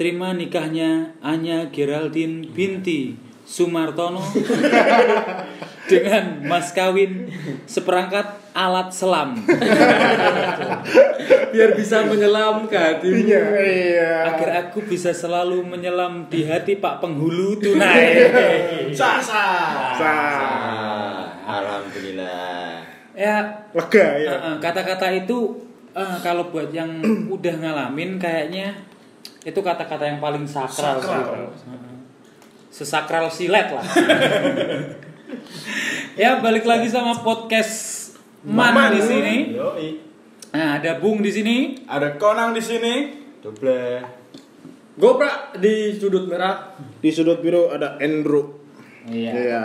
terima nikahnya Anya Geraldine binti Sumartono dengan mas kawin seperangkat alat selam Biar bisa menyelam ke hatimu. Iya, iya. agar aku bisa selalu menyelam di hati Pak Penghulu tunai. Sah sah. Sah. Ah, Alhamdulillah. ya Lega ya. kata-kata itu eh, kalau buat yang udah ngalamin kayaknya itu kata-kata yang paling sakral, sih. Sakral. Heeh. Sesakral silet lah. ya balik lagi sama podcast Man, Man. di sini. Yoi. Nah, ada Bung di sini. Ada Konang di sini. Double. Goprak di sudut merah. Di sudut biru ada Andrew. Iya. Iya.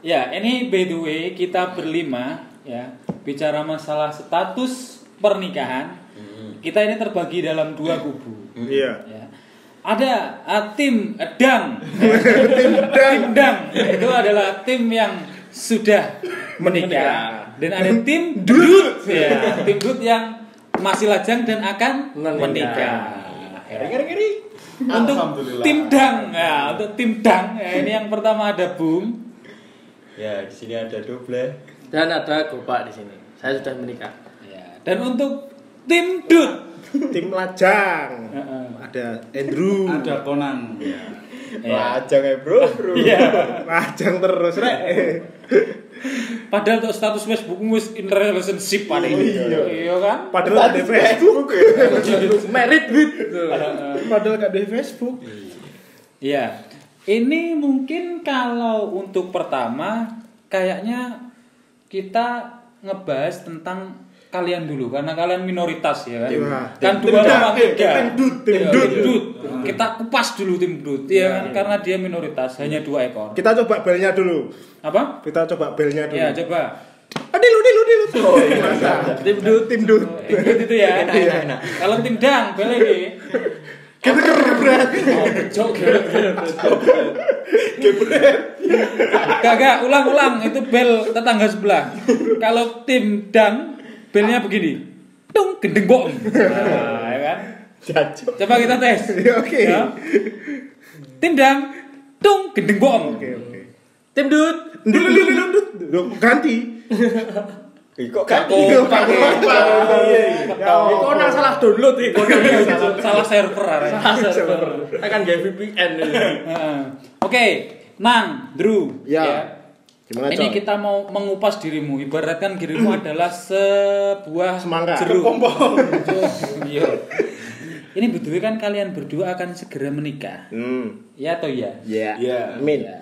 Ya, ini by the way kita berlima ya bicara masalah status pernikahan. Kita ini terbagi dalam dua kubu. Iya. Ya. Ada ah, tim eh, dang. tim dang. Itu adalah tim yang sudah menikah. Dan ada tim dut. Ya, tim dut yang masih lajang dan akan Menikah. menikah. Ya. Untuk tim dang, ya, untuk tim dang, ya, ini yang pertama ada Bung, Ya, di sini ada double. Dan ada Goprak di sini. Saya sudah menikah. ya. dan untuk tim dut, Tim lajang. Heeh. Ada Andrew. Ada Konang. ya. Lajang ya, Bro, bro. Iya. Lajang terus rek. Padahal untuk status Facebook wis in relationship pada ini. iya. Iya kan? Padahal ada Facebook. Merit with. Padahal gak ada Facebook. Iya. Ini mungkin kalau untuk pertama kayaknya kita ngebahas tentang kalian dulu karena kalian minoritas ya kan. Iya. Kan Tim- dua tim lawan dut, tim- dut, tim Iya, dut. dut. Kita kupas dulu tim dut ya kan karena dia minoritas hanya dua ekor. Kita coba belnya dulu. Apa? Kita coba belnya dulu. Ya coba. Adil, adil, adil. Oh, iya. Tim dut. Tim dut. Oh, Dut itu ya. Enak, enak, enak. Kalau tim dang boleh nih. Kita keren Oh, becok, gebret, Kagak, ulang-ulang itu bel tetangga sebelah. Kalau tim dang belnya begini. Tung gendeng bom. Nah, ya kan? Coba kita tes. Iya, oke. Ya. Tim dang tung gendeng bom. Oke, oke. Tim dut. Dulu, dulu, dulu, dulu. Ganti. Ih, kok ganti? Ya, Ih, Kok nang salah download? Kok nang Salah, server. salah server. Akan VPN ini. Heeh. Oke, Nang, Drew. Ya. Gimana, Ini Coy? kita mau mengupas dirimu. Ibaratkan dirimu adalah sebuah Semangka. jeruk. Iya. Ini betul kan kalian berdua akan segera menikah. Hmm. Ya atau ya? Ya. Iya. Amin. Ya.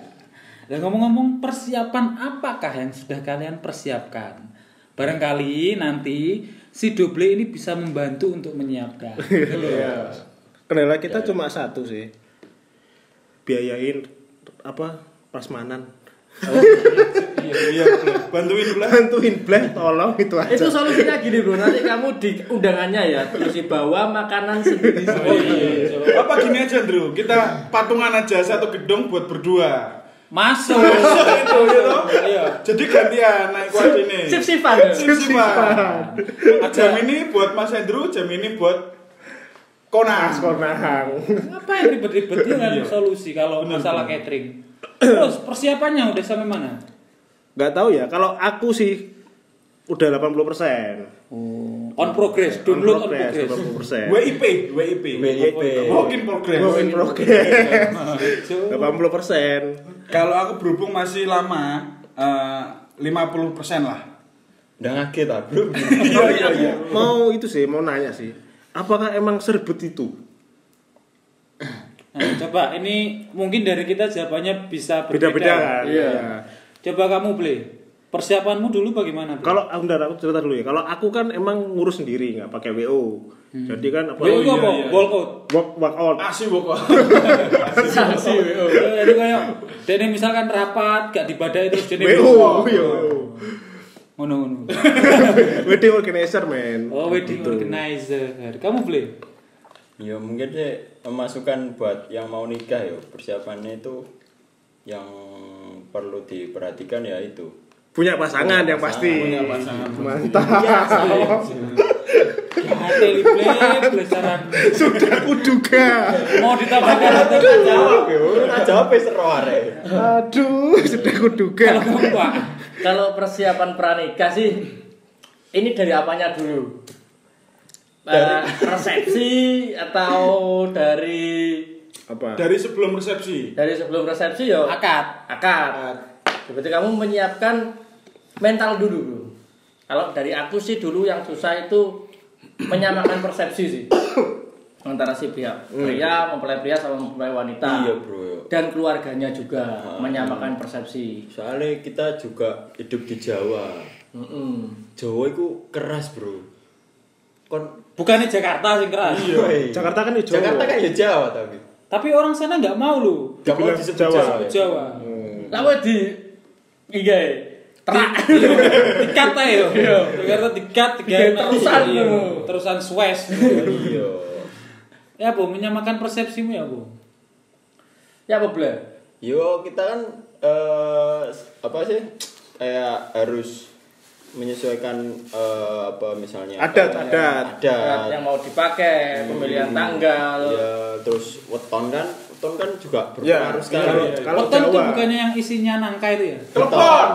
Dan ngomong-ngomong persiapan apakah yang sudah kalian persiapkan? Barangkali nanti si Doble ini bisa membantu untuk menyiapkan. Iya. Kendala kita cuma satu sih. Biayain apa? Prasmanan. Iya. Iya. Bantuin dulu. Bantuin bleh tolong itu aja. Itu solusinya gini bro, nanti kamu di undangannya ya terus bawa makanan sendiri Oh iya. Apa gini aja, Drew? Kita patungan aja satu gedung buat berdua. Masuk. itu gitu. Iya. Jadi gantian naik kuat ini. Sip sipan. Sip sipan. Jam ini buat Mas Andrew, jam ini buat Konang. Konang. Ngapain ribet-ribet dia nggak ada solusi kalau masalah catering. Terus persiapannya udah sampai mana? Nggak tahu ya. Kalau aku sih udah 80 persen. Oh, on progress, download on progress. 80 persen. WIP, WIP. WIP. Work in progress. Work in progress. 80 persen. Kalau aku berhubung masih lama, eh, 50% lah. Udah ngaget ah bro. Iya, iya, iya. Mau itu sih, mau nanya sih. Apakah emang serbet itu? Nah, coba ini mungkin dari kita jawabannya bisa berbeda. Beda-beda kan? Iya. Coba kamu beli. Persiapanmu dulu bagaimana? Ble? Kalau aku bentar, aku cerita dulu ya. Kalau aku kan emang ngurus sendiri, nggak pakai WO. Jadi kan apa? WO itu iya, apa? iya. Walkout. Work, work out. Asih pokok. Sanksi WO. Eh, Jadi kayak Dene misalkan rapat gak dibadai terus Dene WO, yo. Ngono ngono. Wedding organizer, men. Oh, wedding Gitu. organizer. Kamu beli? Ya mungkin sih masukan buat yang mau nikah ya persiapannya itu yang perlu diperhatikan ya itu Punya pasangan Punya yang pasangan, pasti. punya pasangan. Mantap. Lible belasaran. Sudah kuduga. Mau ditambahkan atau nggak jawab? Ora jawab. Aduh, sudah kuduga. Kalau kamu Pak, Kalau persiapan pranikah sih ini dari apanya dulu? Eh, resepsi atau dari Apa? Dari sebelum resepsi. dari sebelum resepsi ya akad. akad. Berarti kamu menyiapkan mental dulu. bro. Kalau dari aku sih dulu yang susah itu menyamakan persepsi sih antara si pihak pria mempelai pria sama mempelai wanita Iya, Bro. dan keluarganya juga menyamakan persepsi. Soalnya kita juga hidup di Jawa. Mm-mm. Jawa itu keras, Bro. Kon Bukannya Jakarta sing keras. Iya. Jakarta kan di Jawa. Jakarta kan ya Jawa tapi. Tapi orang sana nggak mau loh. Gak mau disebut Jawa. Jawa. ya? Jawa. Lalu di iya terak Dikat aja yo. Jakarta dikat tiga Dikat terusan, Iya. Terusan Suez. Iya. Ya bu, menyamakan persepsimu ya bu. ya apa bela? Yo kita kan eh apa sih kayak harus menyesuaikan eh, apa misalnya Adat, apa, adat. adat. Yang mau dipakai pemilihan tanggal. Ya terus weton kan weton kan juga Ya, berpengaruh sekali. Kalau- ya. kalau Weton tuh Jawa. bukannya yang isinya nangka itu ya? Telepon.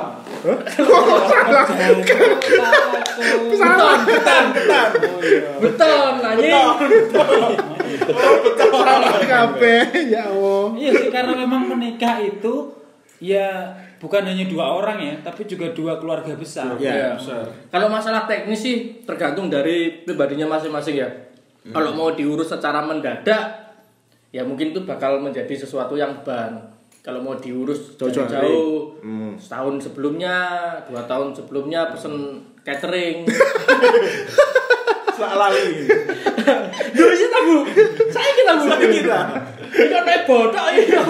beton beton beton anjing. Salah kabeh, ya Allah. Iya sih karena memang menikah itu ya bukan hanya dua orang ya, tapi juga dua keluarga besar. Ya. Ya. Kalau masalah teknis sih tergantung dari pribadinya masing-masing ya. Kalau mau diurus secara mendadak, ya mungkin itu bakal menjadi sesuatu yang ban. Kalau mau diurus Jauh-jauh Hmm. setahun sebelumnya, dua tahun sebelumnya pesen catering. Salah lali. Dulu sih tahu, saya kita bu. Saya kira. Ini kan naik bodoh ya.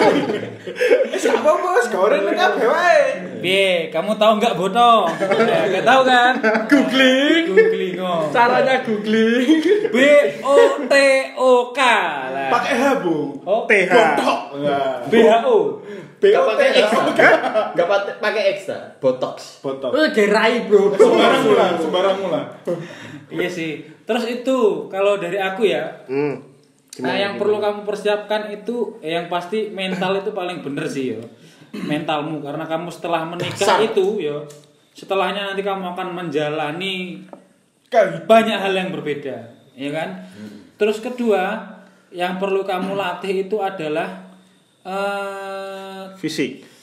Eh, siapa bos? Kau orang ini kabeh wae. Piye, kamu tahu nggak boto? Ya, nggak tahu kan? Googling. Googling oh. Caranya googling. B O T O K. Lah. Pakai H, Bu. Oh, TH. Botok. Enggak. B H O. Gak pakai ekstra gak pat- pakai ekstra botox Botok. Lu gerai bro. Sembarang mula, sembarang mula. Iya sih. Terus itu kalau dari aku ya, Hmm. Nah, yang perlu kamu persiapkan itu eh, yang pasti mental itu paling bener sih yo. Mentalmu karena kamu setelah menikah Dasar. itu yo, setelahnya nanti kamu akan menjalani banyak hal yang berbeda, ya kan? Terus kedua, yang perlu kamu latih itu adalah eh Fisik.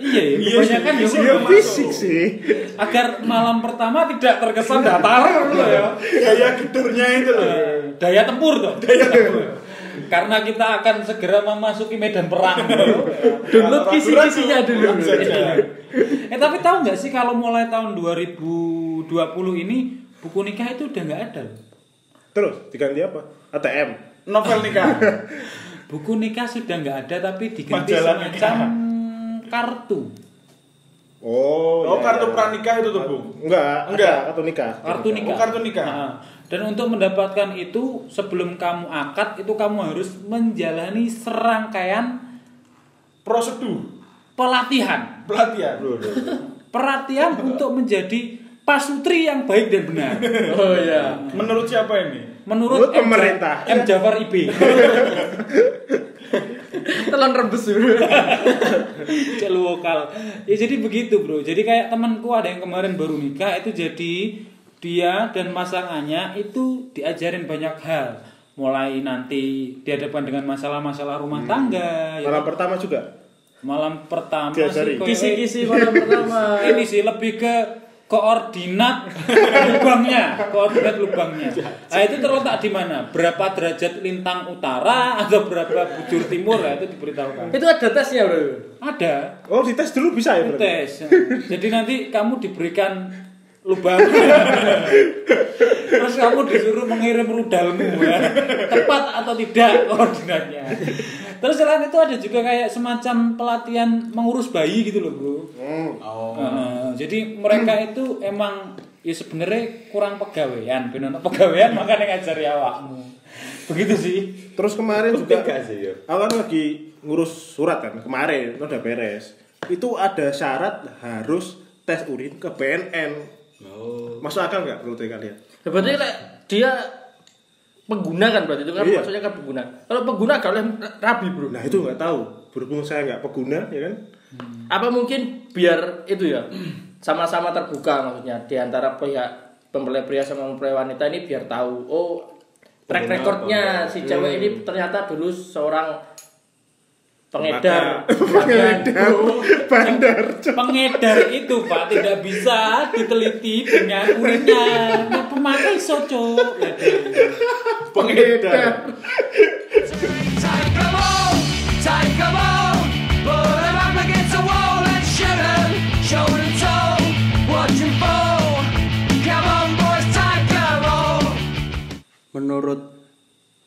Iya ya, Iya kebanyakan sih, ya, fisik. Ya sih. agar malam pertama tidak terkesan datar loh ya. Gaya gedurnya itu loh. Eh, daya tempur tuh. Daya tempur. Karena kita akan segera memasuki medan perang. Download kisi-kisinya dulu. eh tapi tahu nggak sih kalau mulai tahun 2020 ini buku nikah itu udah nggak ada. Terus diganti apa? ATM. Novel nikah. Buku nikah sudah nggak ada tapi diganti Majalah semacam kartu. Oh, Oh, ya, kartu ya. pranikah itu tuh, Bu. Enggak, Enggak. kartu nikah. Kartu nikah. Oh, kartu nikah. Nah, dan untuk mendapatkan itu sebelum kamu akad itu kamu harus menjalani serangkaian Prosedur pelatihan. pelatihan. Pelatihan untuk menjadi pasutri yang baik dan benar. Oh iya. Menurut siapa ini? Menurut Menurut M. pemerintah. M. Jafar IB. Telon rebus dulu. Cek lokal. Ya jadi begitu, Bro. Jadi kayak temanku ada yang kemarin baru nikah itu jadi dia dan pasangannya itu diajarin banyak hal. Mulai nanti dihadapkan dengan masalah-masalah rumah tangga, ya Malam kan? pertama juga. malam pertama Diajari. sih kayak- Kisi-kisi malam pertama. ini sih lebih ke koordinat lubangnya, koordinat lubangnya. Nah itu terletak di mana? Berapa derajat lintang utara atau berapa bujur timur ya itu diberitahukan. Itu ada tesnya bro. Ada Oh, dites dulu bisa ya, berarti? tes. Jadi nanti kamu diberikan lubang. Terus kamu disuruh mengirim rudalmu ya. Tepat atau tidak koordinatnya. Terus selain itu ada juga kayak semacam pelatihan mengurus bayi gitu loh, Bro. Hmm. Heeh, jadi mereka itu emang ya sebenarnya kurang pegawaian, benar pegawaian makanya ngajari awakmu. Begitu sih. Terus kemarin juga sih ya aku kan lagi ngurus surat kan kemarin itu udah beres. Itu ada syarat harus tes urin ke BNN. Oh Masuk akal nggak menurut kalian? Berarti lek dia pengguna kan berarti itu kan Iya. maksudnya kan pengguna. Kalau pengguna gak boleh rabi, Bro. Nah itu nggak tahu. Berhubung saya nggak pengguna, ya kan? Apa mungkin biar itu ya sama-sama terbuka maksudnya di antara pihak mempelai pria sama mempelai wanita ini biar tahu oh track recordnya si cewek ini ternyata dulu seorang pengedar Pengedar. Bandar. Pengedar itu Pak tidak bisa diteliti dengan urinnya. Nah, pemakai soco. Pengedar. Come on. Menurut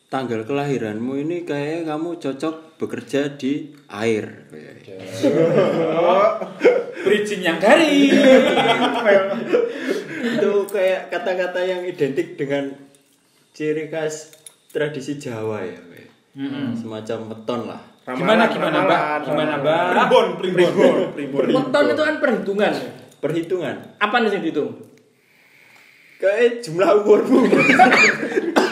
tanggal kelahiranmu ini kayaknya kamu cocok bekerja di air. Bridging yang garing. itu kayak kata-kata yang identik dengan ciri khas tradisi Jawa ya. Pak. Semacam weton lah. Gimana gimana Mbak? Gimana Mbak? Primbon, primbon. Primbon. Weton itu kan perhitungan. Perhitungan. Apa nih yang dihitung? Kayak jumlah umurmu.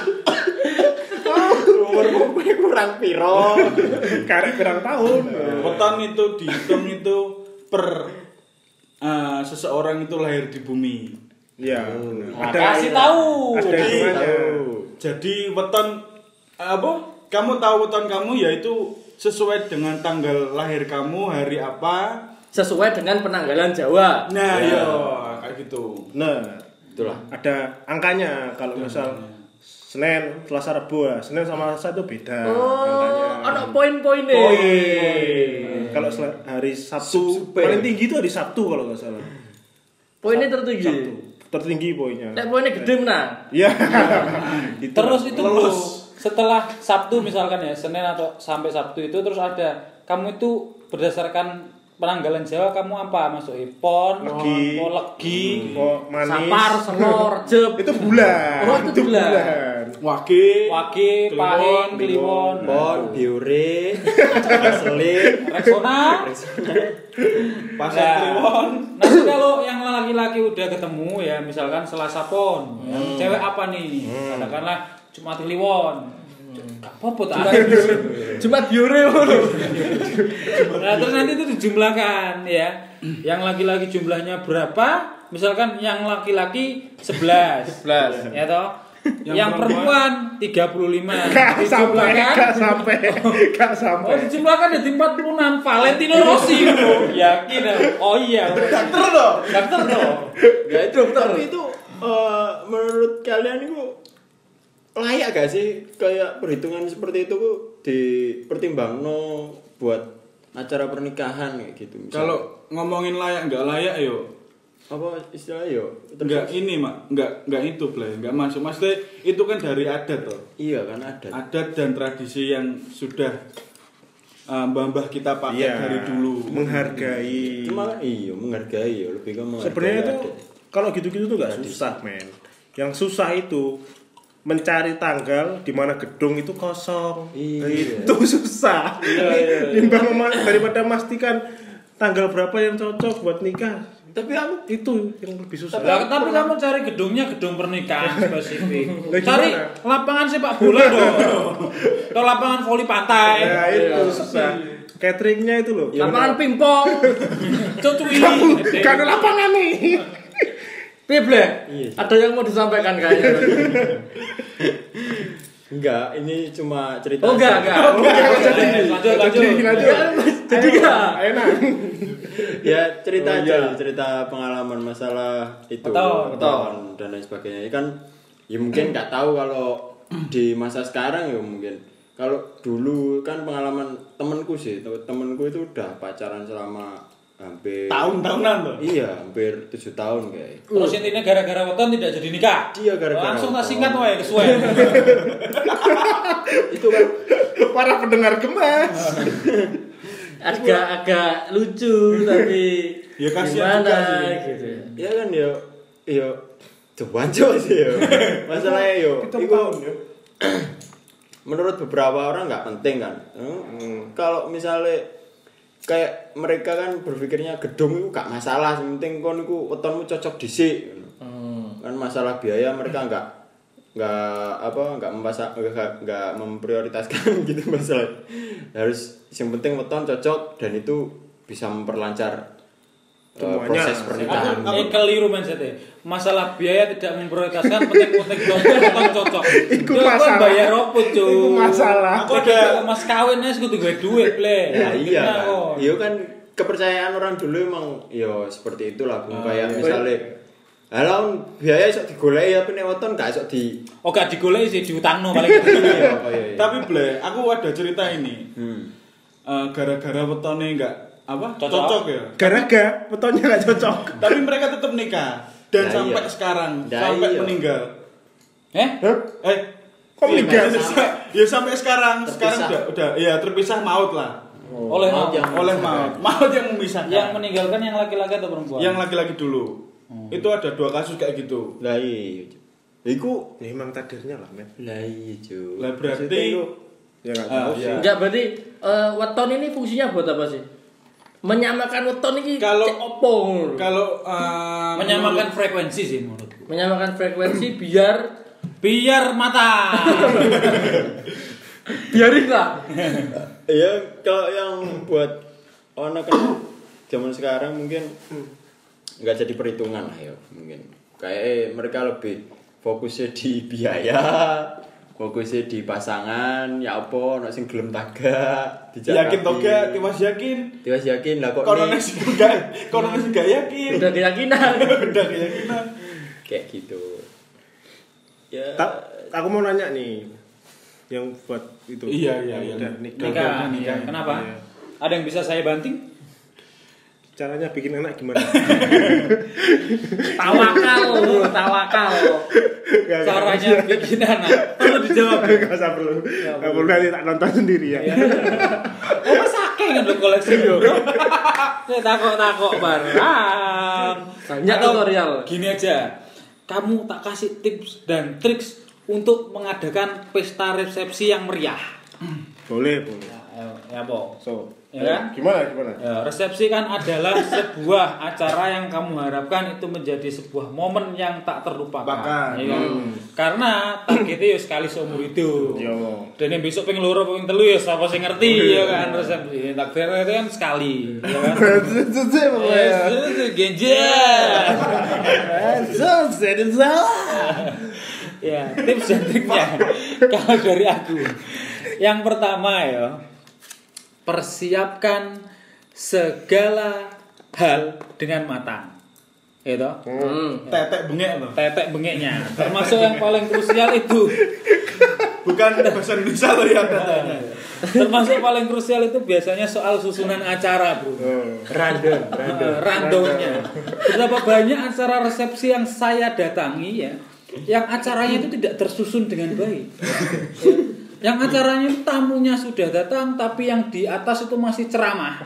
kurang piro. Karek kurang tahun. Weton itu dihitung itu per eh, seseorang itu lahir di bumi. Iya. Nah, kasih tahu. Ada hitungannya. Jadi weton eh, apa? Kamu tahu weton kamu yaitu sesuai dengan tanggal lahir kamu hari apa? Sesuai dengan penanggalan Jawa. Nah, Ya. iya kayak gitu. Nah, Itulah. ada angkanya kalau misal Senin, Selasa, Rabu ya. Senin sama Selasa itu beda Oh, ada poin-poinnya. Poin. Kalau hari Sabtu Super. paling tinggi itu hari Sabtu kalau nggak salah. Poinnya tertinggi. Sabtu tertinggi poinnya. Nek poinnya gede menang. Iya. Itu. Terus itu Lulus. setelah Sabtu misalkan ya Senin atau sampai Sabtu itu terus ada kamu itu berdasarkan penanggalan Jawa kamu apa masuk pon, Legi. oh, legi, Oh, manis. Sapar, selor, jeb. itu bulan. Oh, itu bulan. Wage, wage, pahing, kliwon, Pon, biore, selit, Rexona. pasar Nah, kliwon. nanti kalau yang laki-laki udah ketemu ya misalkan Selasa pon, yang cewek apa nih? Katakanlah Jumat kliwon. Apa-apa tak ada. Jumat biore. Nah, terus nanti itu dijumlahkan ya. Yang laki-laki jumlahnya berapa? Misalkan yang laki-laki 11. 11. Ya toh? Yang, Yang perempuan 35. Gak sampai, gak sampai, gak Oh, sampai. dijumlahkan jadi 46 Valentino Rossi bro. Yakin ya? Oh iya. Dokter dong. Dokter dong. Ya itu tapi itu eh, menurut kalian itu layak gak sih kayak perhitungan seperti itu ku dipertimbangno buat acara pernikahan kayak gitu misalnya. Kalau ngomongin layak nggak layak yo, apa istilahnya yo nggak ini mak, nggak nggak itu play, nggak masuk. Maksudnya itu kan dari adat toh, iya kan ada adat dan tradisi yang sudah uh, mbah-mbah kita pakai Iya. dari dulu. Menghargai. cuma iya menghargai ya lebih ke menghargai Sebenarnya itu adat. kalau gitu-gitu tuh nggak susah, men. Yang susah itu mencari tanggal di mana gedung itu kosong. Iya. Itu susah. Timbang mema- daripada memastikan tanggal berapa yang cocok buat nikah. Tapi aku Itu yang lebih susah. Tapi kamu cari gedungnya gedung pernikahan spesifik. Lah, Cari lapangan sepak bola dong. Atau lapangan voli pantai. Ya itu susah. Cateringnya itu loh. Lapangan pingpong. Cucuin. Gak ada lapangan nih. Piye, Blek? Iya. Ada yang mau disampaikan kayaknya. enggak ini cuma cerita Oh, enggak, enggak. Lanjut, lanjut, lanjut. Jadi lanjut. Jadi enggak. Enak. ya cerita Oh, aja iya. cerita pengalaman masalah itu beton dan lain sebagainya Ya kan ya mungkin nggak tahu kalau di masa sekarang ya mungkin kalau dulu kan pengalaman temenku sih temenku itu udah pacaran selama hampir Tahun-tahunan tuh. iya hampir tujuh tahun kayak Terus intinya gara-gara weton tidak jadi nikah. Iya, gara-gara Langsung tak singkat wae kesuwen. itu kan Para pendengar gemas. Agak-agak lucu tapi Ya, kasihan gimana juga sih. gitu. ya kan ya ya coba sih ya masalahnya yo itu menurut beberapa orang nggak penting kan Hmm. kalau misalnya kayak mereka kan berpikirnya gedung itu gak masalah penting kon iku wetonmu cocok dhisik Hmm. kan masalah biaya mereka nggak nggak apa nggak mempasa nggak nggak memprioritaskan gitu masalah harus yang penting weton cocok dan itu bisa memperlancar eh, Semuanya. proses pernikahan Eh keliru mindsetnya. Masalah biaya tidak memprioritaskan penting-penting cocok cocok. Iku Yo, masalah. bayar opo, Cuk? Iku masalah. Aku ada mas kawin wis kudu gue duit, Ple. ya iya iya kan kepercayaan orang dulu emang yo seperti itulah Bung. Ah, kayak iya. misalnya Halau biaya esok digoleki tapi nek weton gak esok di Oh gak digoleki sih diutangno paling. iya oh, iya, iya. Tapi ble, aku ada cerita ini. hmm. Eh, gara-gara wetone enggak apa? Cocok. Cocok, ya. Gara-gara fotonya nggak cocok. Tapi mereka tetap nikah dan Nah, sampai iya. sekarang, Nah, sampai iya. meninggal. Eh? Eh, Kok iya, meninggal? Ya sampai sekarang, sekarang Terpisah. udah udah ya terpisah maut lah. Oleh maut yang Oleh maut. Maut yang memisahkan. yang meninggalkan yang laki-laki atau perempuan? yang laki-laki dulu. Itu ada dua kasus kayak gitu. lah iya Cuk. Iku Ya emang takdirnya lah, men. lah iya cuy Lah berarti itu, ya nggak Ah, tahu iya. sih. Enggak berarti eh, weton ini fungsinya buat apa sih? Menyamakan weton ini Kalau- opo? kalau eh, menyamakan frekuensi sih menurutku. menyamakan frekuensi biar Biar mata. biarin lah. Iya, kalau yang buat anak kan zaman sekarang mungkin nggak jadi perhitungan lah ya mungkin. Kayak eh, mereka lebih fokusnya di biaya, fokusnya di pasangan, ya apa, nek sing gelem tagak, yakin toh gak, tiwas yakin. Tiwas yakin lah kok Kono nih nasi gak, kono gak yakin. Udah keyakinan. Udah keyakinan. kayak gitu. Ya, Ta- aku mau nanya nih yang buat itu Iya, iya, iya. nikah, Nikah. Iya, Kenapa? Iya. Ada yang bisa saya banting? Caranya bikin anak gimana Tawakal, bro, tawakal. Caranya bikin anak. Perlu dijawab. Gak usah perlu Gak perlu nanti tak nonton sendiri ya Oh, mas akeh kan lo koleksi yo. Saya takok-takok barang. Banyak tutorial. Gini aja. Kamu tak kasih tips dan triks untuk mengadakan pesta resepsi yang meriah. boleh boleh Ya, ya apa? so Ya kan? gimana gimana Ya, resepsi kan adalah sebuah acara yang kamu harapkan itu menjadi sebuah momen yang tak terlupakan. Bahkan. Ya kan? Karena targetnya ya sekali seumur hidup. Yo. Dan yang besok pengen loro pengen telu ya siapa sih ngerti ya kan resepsi. Takdir itu kan sekali, ya kan. Genjer. ya, tips dan triknya kalau dari aku. Yang pertama ya, persiapkan segala hal dengan matang. Gitu. Hmm. Tetek bengek loh. Tetek bengeknya, termasuk yang paling krusial itu. Bukan bahasa Indonesia loh ya teteknya. Termasuk paling krusial itu biasanya soal susunan acara, Bro. Random. Eh, randomnya. Berapa banyak acara resepsi yang saya datangi ya, yang acaranya itu tidak tersusun dengan baik. Ya. Yang acaranya itu tamunya sudah datang, tapi yang di atas itu masih ceramah.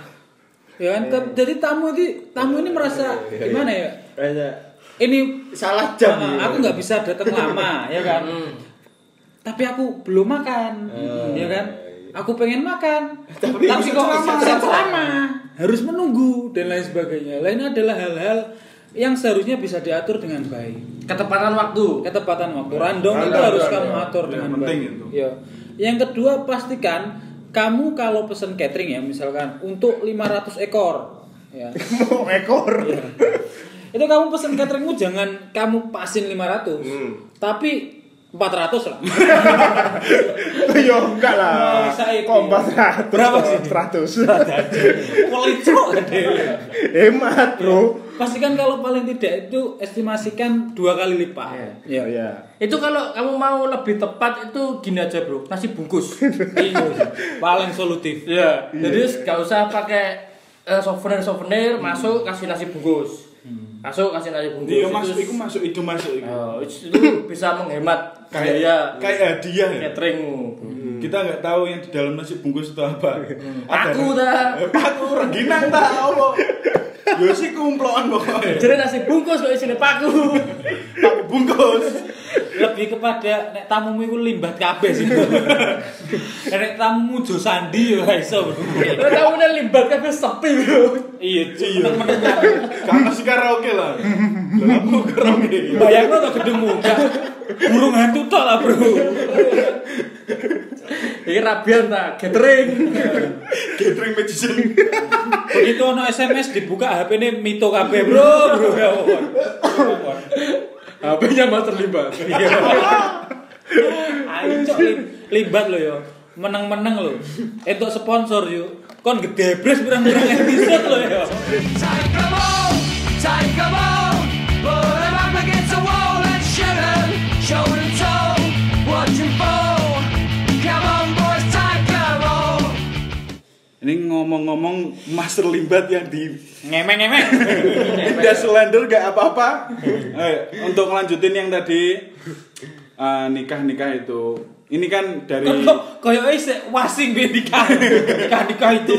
Ya kan? Tap- Jadi tamu ini tamu ini merasa gimana ya? Rasa Ini salah jam Ah, ya. aku nggak bisa datang lama, ya kan? Tapi aku belum makan, ya kan? Aku pengen makan, tapi, Tapi kok bisa ceramah, harus menunggu dan lain sebagainya. Lain adalah hal-hal yang seharusnya bisa diatur dengan baik. Ketepatan waktu. Ketepatan waktu random itu Random, harus random. kamu atur Ya, dengan penting baik. itu. Ya. Yang kedua pastikan kamu kalau pesen catering ya misalkan untuk 500 ekor ya. ekor Itu kamu pesen cateringmu jangan kamu pasin 500. Hmm. Tapi 400 lah. yo enggak lah saya kok ini. empat ratus Berapa sih? seratus Kualitas gede. hemat bro Pastikan kalau paling tidak itu estimasikan dua kali lipat. Iya. Ya. Itu kalau kamu mau lebih tepat itu gini aja bro, nasi bungkus. Iya. Paling solutif. Iya. Jadi gak usah pakai souvenir souvenir, masuk kasih nasi bungkus. Masuk kasih nasi bungkus. Iya Itu- masuk, itu masuk, itu masuk. itu. Oh, itu bisa menghemat Kayak biaya kayak hadiah ya. cateringmu. Kita nggak tahu yang di dalam nasi bungkus itu apa. Paku dah. Eh, Paku rengginang tak apa. Yo sih kumploan pokoknya. Jadi nasi bungkus kok isinya paku. Paku bungkus. lebih kepada nek tamumu iku limbat kabeh sih. nek tamumu Jo Sandi yo gak iso. Lo tahu nih libat kan sepi bro. Iya, meneng-meneng. Karena si karaoke lah. Lah aku karaoke. Bayangno to gedungmu gak burung hantu tok lah, Bro. Ini rabian tak gathering. Gathering magician. Begitu ono SMS dibuka HP-ne mito kabeh, Bro. Bro. Ya ampun. HP-nya master libat. Ayo cok limbat lo yo. Meneng-meneng lo. Entuk sponsor yo. Kon gedebres pirang-pirang episode lo yo. Ngomong-ngomong master limbat yang di Ngemeng-ngemeng. Udah selender gak apa-apa. Eh, untuk ngelanjutin yang tadi eh, nikah-nikah itu. Ini kan dari koyo isek wasing be nikah. Nikah-nikah itu.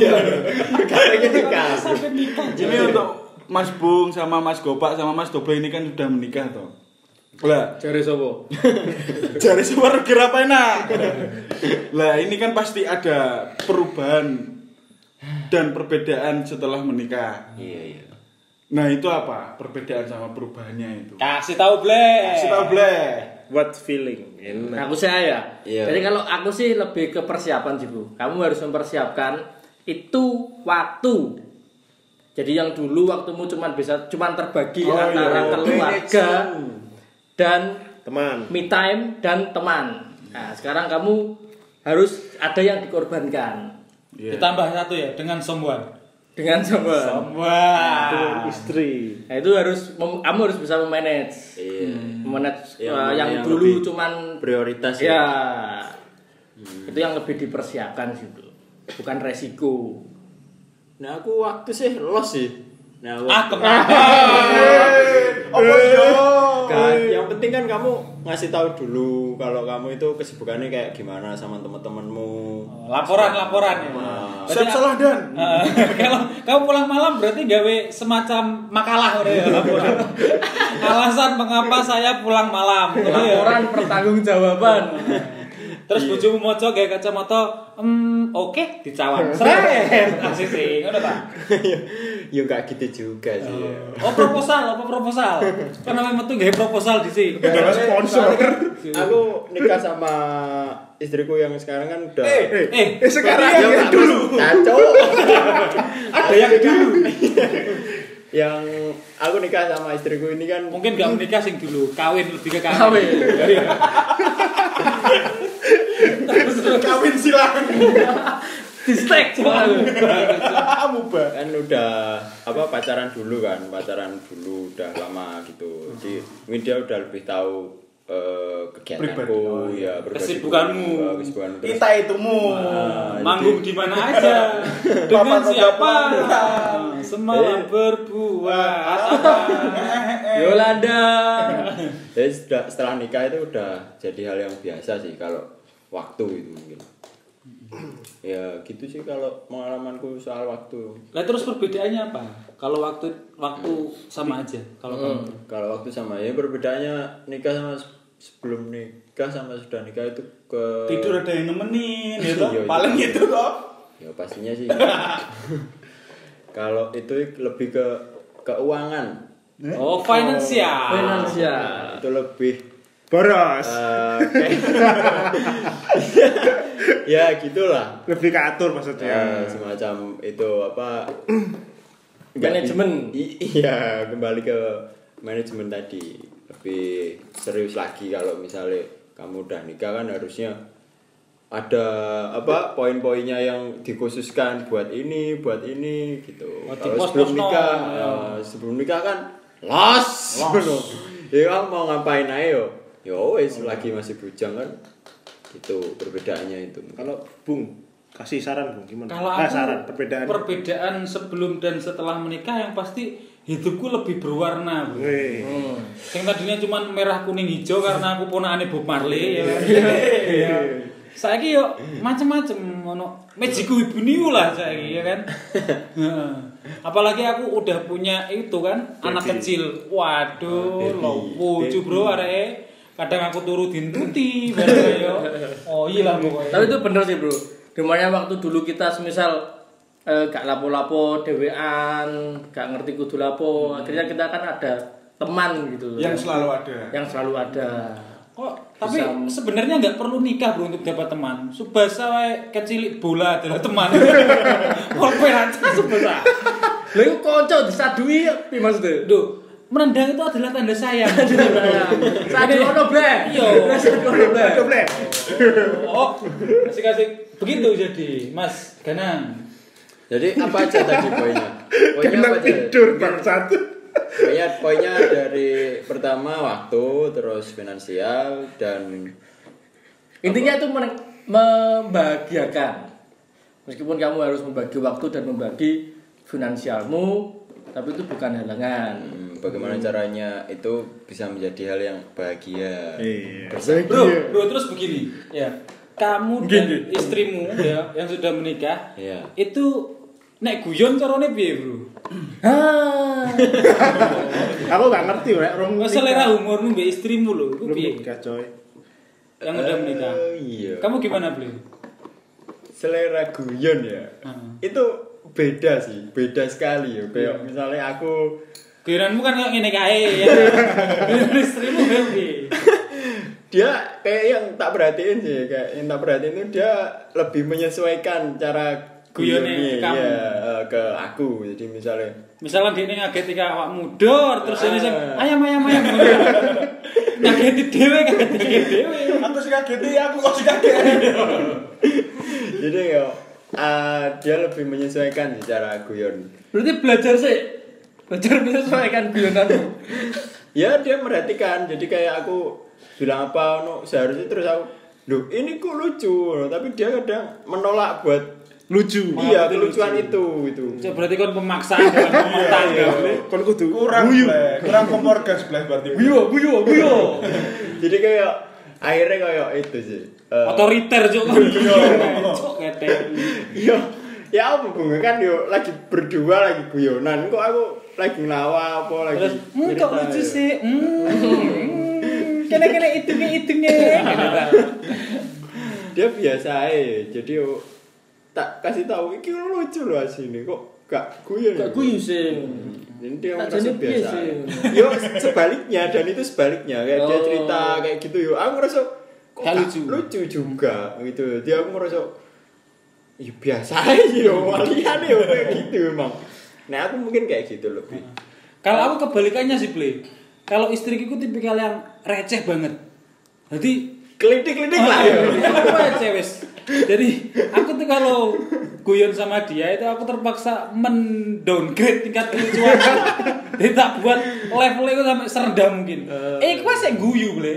Katanya nikah. Nikah. ini untuk Mas Bung sama Mas Gopak sama Mas Doble ini kan sudah menikah toh. Lah, Cari sopo. jari suara kira apa enak. Lah, ini kan pasti ada perubahan dan perbedaan setelah menikah. Iya iya. Nah, itu apa? Perbedaan sama perubahannya itu. Kasih tahu ble. Kasih tahu Ble. What feeling? Enak. Aku saya ya. Iya. Jadi kalau aku sih lebih ke persiapan sih bu. Kamu harus mempersiapkan itu waktu. Jadi yang dulu waktumu cuma bisa cuma terbagi Oh, antara iya. keluarga dan Teman. me time dan teman. Nah sekarang kamu harus ada yang dikorbankan Iya. Ditambah satu ya dengan someone. dengan semua. Wah. Istri. Nah itu harus mem- kamu harus bisa memanage. Iya. Memanage Yang uh, yang, yang dulu cuman Prioritas ya. Itu yang lebih dipersiapkan sih bro. Bukan resiko. Nah aku waktu sih los sih. Nah aku Ah kenapa? Apa kan yang penting kan kamu ngasih tahu dulu kalau kamu itu kesibukannya kayak gimana sama teman-temanmu. Laporan laporan ya. Nah, Siap salah dan. Eh, kalau kamu pulang malam berarti gawe semacam makalah udah ya laporan. Alasan mengapa saya pulang malam. Laporan pertanggungjawaban. Terus bojomu moco gawe kacamata, "Hmm, oke, dicawan." Sret. Asik sih, ngono ta? ya nggak gitu juga sih. ya. Oh, proposal, apa proposal? Kan namanya metu gawe proposal di sini. Udah sponsor. Aku nikah sama istriku yang sekarang kan udah Eh, Eh, Eh sekarang Ya, yang dulu. Kacau. ada yang dulu. yang aku nikah sama istriku ini kan Mungkin gak menikah sing dulu, kawin lebih ke kawin. Kawin. Kawin silang. Distek Mubah. kan udah apa pacaran dulu kan pacaran dulu udah lama gitu jadi mungkin dia udah lebih tahu eh, kegiatanku Pribadi. Oh, ya pribadiku, Kesibukanmu. eh, kesibukanmu terus Kita itumu. Ah, Manggung di mana aja, dengan siapa, semalam berbuat apa. Yolanda. jadi setelah nikah itu udah jadi hal yang biasa sih kalau waktu itu mungkin ya gitu sih kalau pengalamanku soal waktu Lah terus perbedaannya apa? Kalau waktu waktu sama aja. Kalau kamu. kalau waktu sama ya perbedaannya nikah sama se- sebelum nikah sama sudah nikah itu ke Tidur ada yang nemenin ya toh? Iya, iya. Paling gitu toh. ya pastinya sih kalau itu lebih ke keuangan Oh, finansial. Finansial. itu lebih Boros. eh, kayak- ya gitulah. Lebih ke atur ya, maksudnya. semacam itu apa Manajemen. iya kembali ke manajemen tadi. Lebih serius lagi kalau misalnya kamu udah nikah kan harusnya ada apa poin-poinnya yang dikhususkan buat ini buat ini gitu. Oh, kalau sebelum nikah Ya. eh, sebelum nikah kan los. Ya kamu mau ngapain ayo ya wes lagi masih bujang kan gitu perbedaannya itu Kalau Bung kasih saran Bung gimana? Kalau Ah, aku saran perbedaan. perbedaan sebelum dan setelah menikah yang pasti hidupku lebih berwarna. Bu. Weh. Yang tadinya cuma merah kuning hijau karena aku ponakane Bob Marley ya. Iya. Saiki yo macem-macem ono mejiku ibu niu lah saiki ya kan. Apalagi aku udah punya itu kan anak kecil. Waduh, Baby, lo bro areke kadang aku turu dintuti bareng yo. Oh iya lah pokoknya. Tapi itu bener sih bro. Di mana waktu dulu kita semisal eh, gak lapo-lapo dewean, gak ngerti kudu lapo, akhirnya kita kan ada teman gitu. yang selalu ada yang selalu ada. Kok tapi Bisa- sebenarnya nggak perlu nikah bro untuk dapat teman. Subasa wae kecilik bola adalah teman. Kok aja subasa. Iku kanca disadui piye maksudnya? Duh, menendang itu adalah tanda sayang. Sadu ono ble. Iya. Sadu ono ble. Aduh, Ble. Oh, kasih-kasih begitu jadi, Mas Ganang. Jadi apa aja tadi poinnya? Poinnya apa aja? tidur bangsat. Poinnya, poinnya dari pertama waktu, terus finansial dan Intinya itu membahagiakan. Meskipun kamu harus membagi waktu dan membagi finansialmu, tapi itu bukan halangan. hmm, bagaimana caranya itu bisa menjadi hal yang bahagia. Iya. Bro, bro terus begini, ya. Kamu dan istrimu ya yang sudah menikah, Iya. itu nek guyon carane piye, Bro? Ah. Aku gak ngerti, Rek. Rong selera humormu mbak istrimu loh, itu Belum piye? nikah, coy. Yang udah menikah. Eh, iya. Kamu gimana, Bli? selera guyon ya. Hmm. Itu beda sih, beda sekali ya. Kayak misalnya aku Guyonanmu kan kayak ngene kae ya. Istrimu piye? dia kayak yang tak perhatiin sih, kayak yang tak perhatiin itu dia lebih menyesuaikan cara Guyonnya ke guyonnya, kamu. eh, ke aku. Jadi misalnya Misalnya dia ngaget ketika awak mudor terus ini sing ayam ayam ayam. Ngageti dhewe ngageti dhewe. aku sih kaget aku kok sih kaget jadi ya eh, dia lebih menyesuaikan sih cara guyon. Berarti belajar sih. Belajar menyesuaikan guyonanmu. Ya dia merhatikan, jadi kayak aku bilang apa, no, seharusnya terus aku, Duh, ini kok lucu, tapi dia kadang menolak buat Lucu. iya kelucuan itu itu. Cuk, berarti kan pemaksaan rumah tangga. Bli. Kon kudu kurang guyu. Bleh. kurang kompor gas belah berarti Guyo, guyo, guyo. Jadi kayak akhirnya kayak itu sih. Eh, Otoriter cuk kan. Cuk ngete. Iya, ya apa bunga kan yo lagi berdua lagi guyonan, kok aku lagi ngelawa apa lagi. Terus, hmm, kok lucu sih? Hmm. Hitungnya hitungnya. Gitu kan. Dia biasa aja, jadi yo tak kasih tahu iki lucu loh asine kok gak guyon. Gak ya?" guyu sih. Jadi dia merasa biasa. Yo sebaliknya dan itu sebaliknya kayak dia Oh. cerita kayak gitu yo aku ngerasa kok lucu. lucu juga gitu. Dia aku ngerasa ya biasa aja walian kayak gitu emang. Nah aku mungkin kayak gitu lebih. Kalau aku kebalikannya sih, Ble. Kalau istriku tipikal yang receh banget. Jadi Kelitik-kelitik lah ya. Aku receh wis. Jadi aku tuh kalau guyon sama dia itu aku terpaksa mendowngrade tingkat kelucuan. Jadi tak buat levelnya itu sampai serendah mungkin. Eh, kau sih guyu, Ble.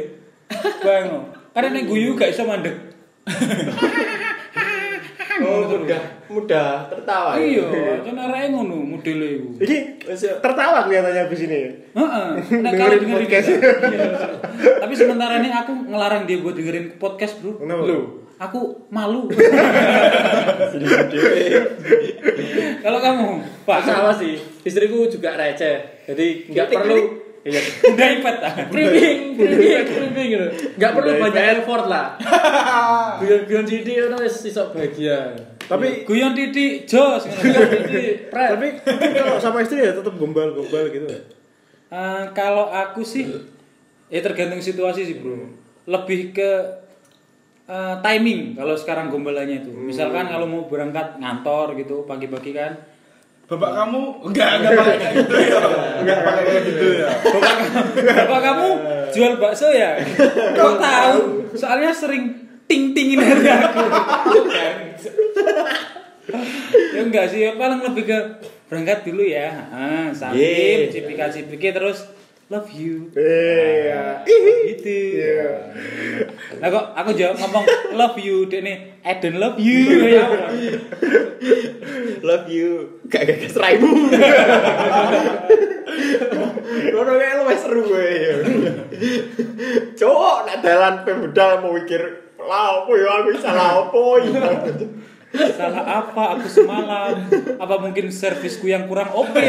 Bang, karena nek guyu gak iso mandek. Oh, mudah mudah tertawa. ya. Iya, kan areke ngono modele iku. Ini tertawa kelihatannya di sini. Heeh. Nek Dengerin kalau dengerin podcast. Iya. Tapi sementara ini aku ngelarang dia buat dengerin podcast, Bro. Kenapa? Loh, aku malu. Kalau kamu, Pak, Sama sih. Istriku juga receh. Jadi nggak perlu Iya. udah ipet ah. Kripping, kripping, kripping gitu. Nggak perlu banyak effort lah. Guyon-guyon sithik ngono wis iso bahagia. Tapi Guyon titik jos. Guyon tapi kalau sama istri ya tetap gombal-gombal gitu. Eh, kalau aku sih ya tergantung situasi sih, Bro. Lebih ke eh, timing kalau sekarang gombalannya itu. Misalkan kalau mau berangkat ngantor gitu pagi-pagi kan bapak kamu enggak enggak pakai kayak gitu ya enggak pakai kayak gitu ya Bapak kamu jual bakso ya? Kok tahu? Soalnya sering ting-tingin dari aku. ya enggak sih, paling lebih ke berangkat dulu ya. Ah, salim, Yeah. cipika-cipiki terus love you. Iya. Gitu. Nah kok aku jawab ngomong love you, dia nih I don't love you. Ya, Love you. Gak gak seraibu. Ngono kayak lu seru gue. ya. Cowok nak dalan pembedal mau mikir lah apa ya aku salah apa ya. Salah apa aku semalam? Apa mungkin servisku yang kurang oke?